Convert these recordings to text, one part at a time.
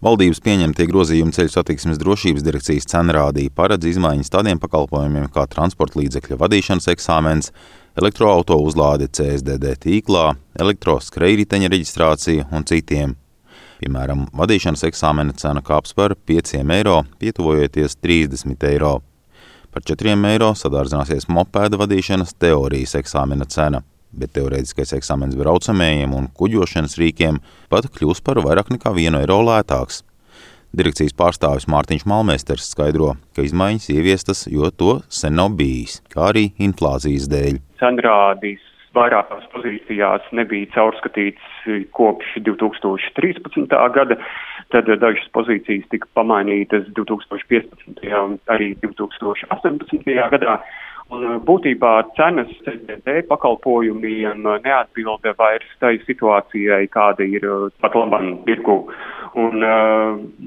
Valdības pieņemtie grozījumi ceļu satiksmes drošības direkcijas cenrādī paredz izmaiņas tādiem pakalpojumiem kā transporta līdzekļa vadīšanas eksāmens, elektroauto uzlāde CSDD tīklā, elektroskrējriteņa reģistrācija un citiem. Piemēram, vadīšanas eksāmena cena kāps par 5 eiro, pietuvojoties 30 eiro. Par 4 eiro sadārdzināsies mopēda vadīšanas teorijas eksāmena cena bet teorētiskais eksāmens braucamējiem un kuģošanas rīkiem pat kļūs par vairāk nekā vienu eiro lētāks. Direkcijas pārstāvis Mārtiņš Malmēsters skaidro, ka izmaiņas ieviestas, jo to sen nav bijis, kā arī inflācijas dēļ. Cenrādīs vairākās pozīcijās nebija caurskatīts kopš 2013. gada, tad dažas pozīcijas tika pamainītas 2015. un arī 2018. gadā. Un būtībā cenas CDD pakalpojumiem neatbilda vairs tai situācijai, kāda ir pat labam tirgu. Un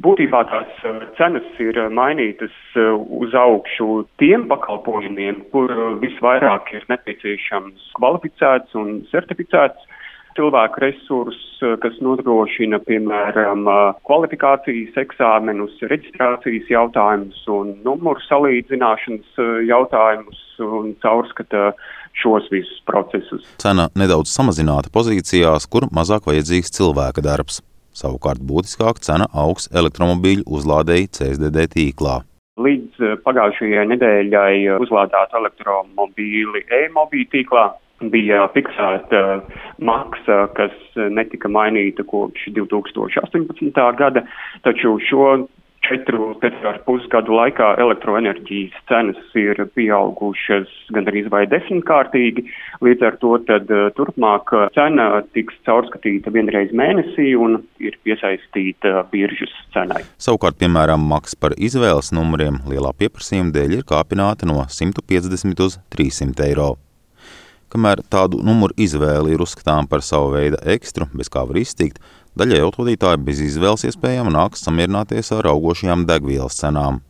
būtībā tās cenas ir mainītas uz augšu tiem pakalpojumiem, kur visvairāk ir nepieciešams kvalificēts un certificēts cilvēku resursus, kas nodrošina, piemēram, kvalifikācijas eksāmenus, reģistrācijas jautājumus un numuru salīdzināšanas jautājumus un caurskata šos visus procesus. Cena nedaudz samazināta pozīcijās, kur mazāk vajadzīgs cilvēka darbs. Savukārt būtiskāk cena augs elektromobīļu uzlādēji CSDD tīklā. Līdz pagājušajai nedēļai uzlādēt elektromobīli e-mobīļu tīklā bija fiksēta maksa, kas netika mainīta kopš 2018. gada, taču šo četru, četru ar pusgadu laikā elektroenerģijas cenas ir pieaugušas gandrīz vai desmitkārtīgi. Līdz ar to tad turpmāk cena tiks caurskatīta vienreiz mēnesī un ir piesaistīta biržas cenai. Savukārt, piemēram, maksa par izvēles numuriem lielā pieprasījuma dēļ ir kāpināta no 150 uz 300 eiro kamēr tādu numuru izvēle ir uzskatām par savu veidu ekstru, bez kā var iztikt, daļai autovadītāji bez izvēles iespējama nāks samierināties ar augošajām degvielas cenām.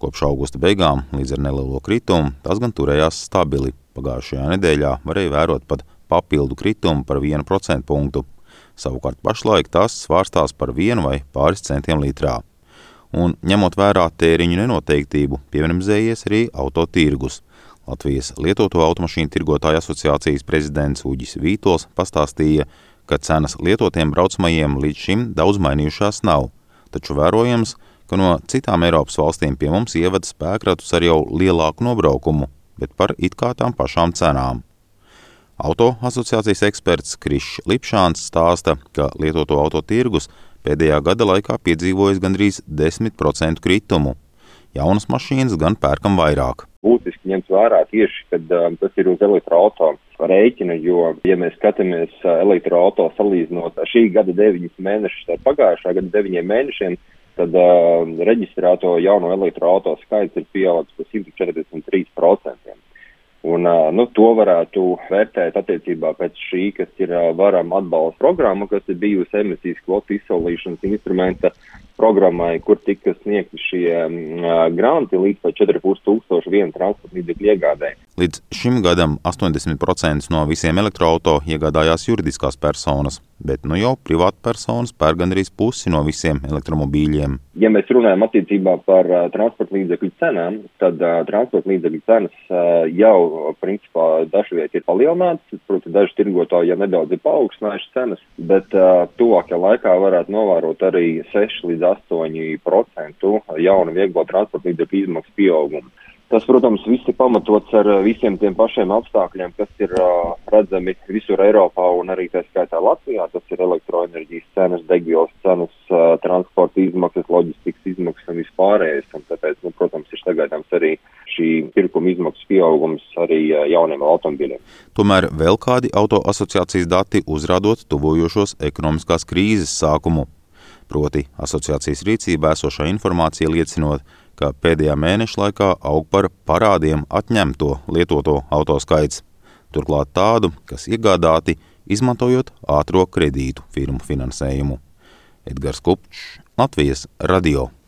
Kopš augusta beigām līdz ar nelielo kritumu tas gan turējās stabili. Pagājušajā nedēļā varēja vērot pat papildu kritumu par 1% punktu. Savukārt pašlaik tas svārstās par vienu vai pāris centiem litrā. Un ņemot vērā tēriņu nenoteiktību, pievienamzējies arī autotirgus – Latvijas lietoto automašīnu tirgotāju asociācijas prezidents Uģis Vītols pastāstīja, ka cenas lietotiem braucamajiem līdz šim daudz mainījušās nav, taču vērojams, ka no citām Eiropas valstīm pie mums ievada spēkratus ar jau lielāku nobraukumu, bet par it kā tām pašām cenām. Auto asociācijas eksperts Krišs Lipšāns stāsta, ka lietoto auto tirgus pēdējā gada laikā piedzīvojis gandrīz 10% kritumu. Jaunas mašīnas gan pērkam vairāk būtiski ņemt vērā tieši, kad um, tas ir uz elektroautorāta rēķina, jo, ja mēs skatāmies uh, elektroautorāta salīdzinot šī gada deviņus mēnešus ar pagājušā gada deviņiem mēnešiem, tad uh, reģistrēto jauno elektroautorāta skaits ir pieaudzis par 143%. Un, uh, nu, to varētu vērtēt attiecībā pēc šī, kas ir uh, varam atbalsta programma, kas ir bijusi emisijas kvotu izsolīšanas instrumenta programmai, kur tika sniegti šie uh, granti līdz pat 4,5 tūkstoši vienu transporta līdzekļu iegādē. Līdz šim gadam 80% no visiem elektroauto iegādājās juridiskās personas, bet nu jau privātpersonas pērk gandrīz pusi no visiem elektromobīļiem. Ja mēs runājam attiecībā par uh, transporta līdzekļu cenām, tad uh, transporta līdzekļu cenas uh, jau principā dažviet ir palielinātas, proti daži tirgotāji jau nedaudz ir paaugstinājuši cenas, bet uh, tuvākajā laikā varētu novērot arī 6 līdz 8% jaunu vieglo transporta līdzekļu izmaksu pieaugumu. Tas, protams, viss ir pamatots ar visiem tiem pašiem apstākļiem, kas ir uh, redzami visur Eiropā un arī tā skaitā Latvijā. Tas ir elektroenerģijas cenas, degvielas cenas, uh, transporta izmaksas, loģistikas izmaksas un vispārējais. Un tāpēc, nu, protams, ir sagaidāms arī šī pirkuma izmaksu pieaugums arī uh, jauniem automobīļiem. Tomēr vēl kādi auto asociācijas dati uzrādot tuvojošos ekonomiskās krīzes sākumu. Proti asociācijas rīcībā esošā informācija liecinot, ka pēdējā mēneša laikā aug par parādiem atņemto lietoto auto skaits. Turklāt tādu, kas iegādāti, izmantojot ātro kredītu firmu finansējumu. Edgars Kupčs, Latvijas radio.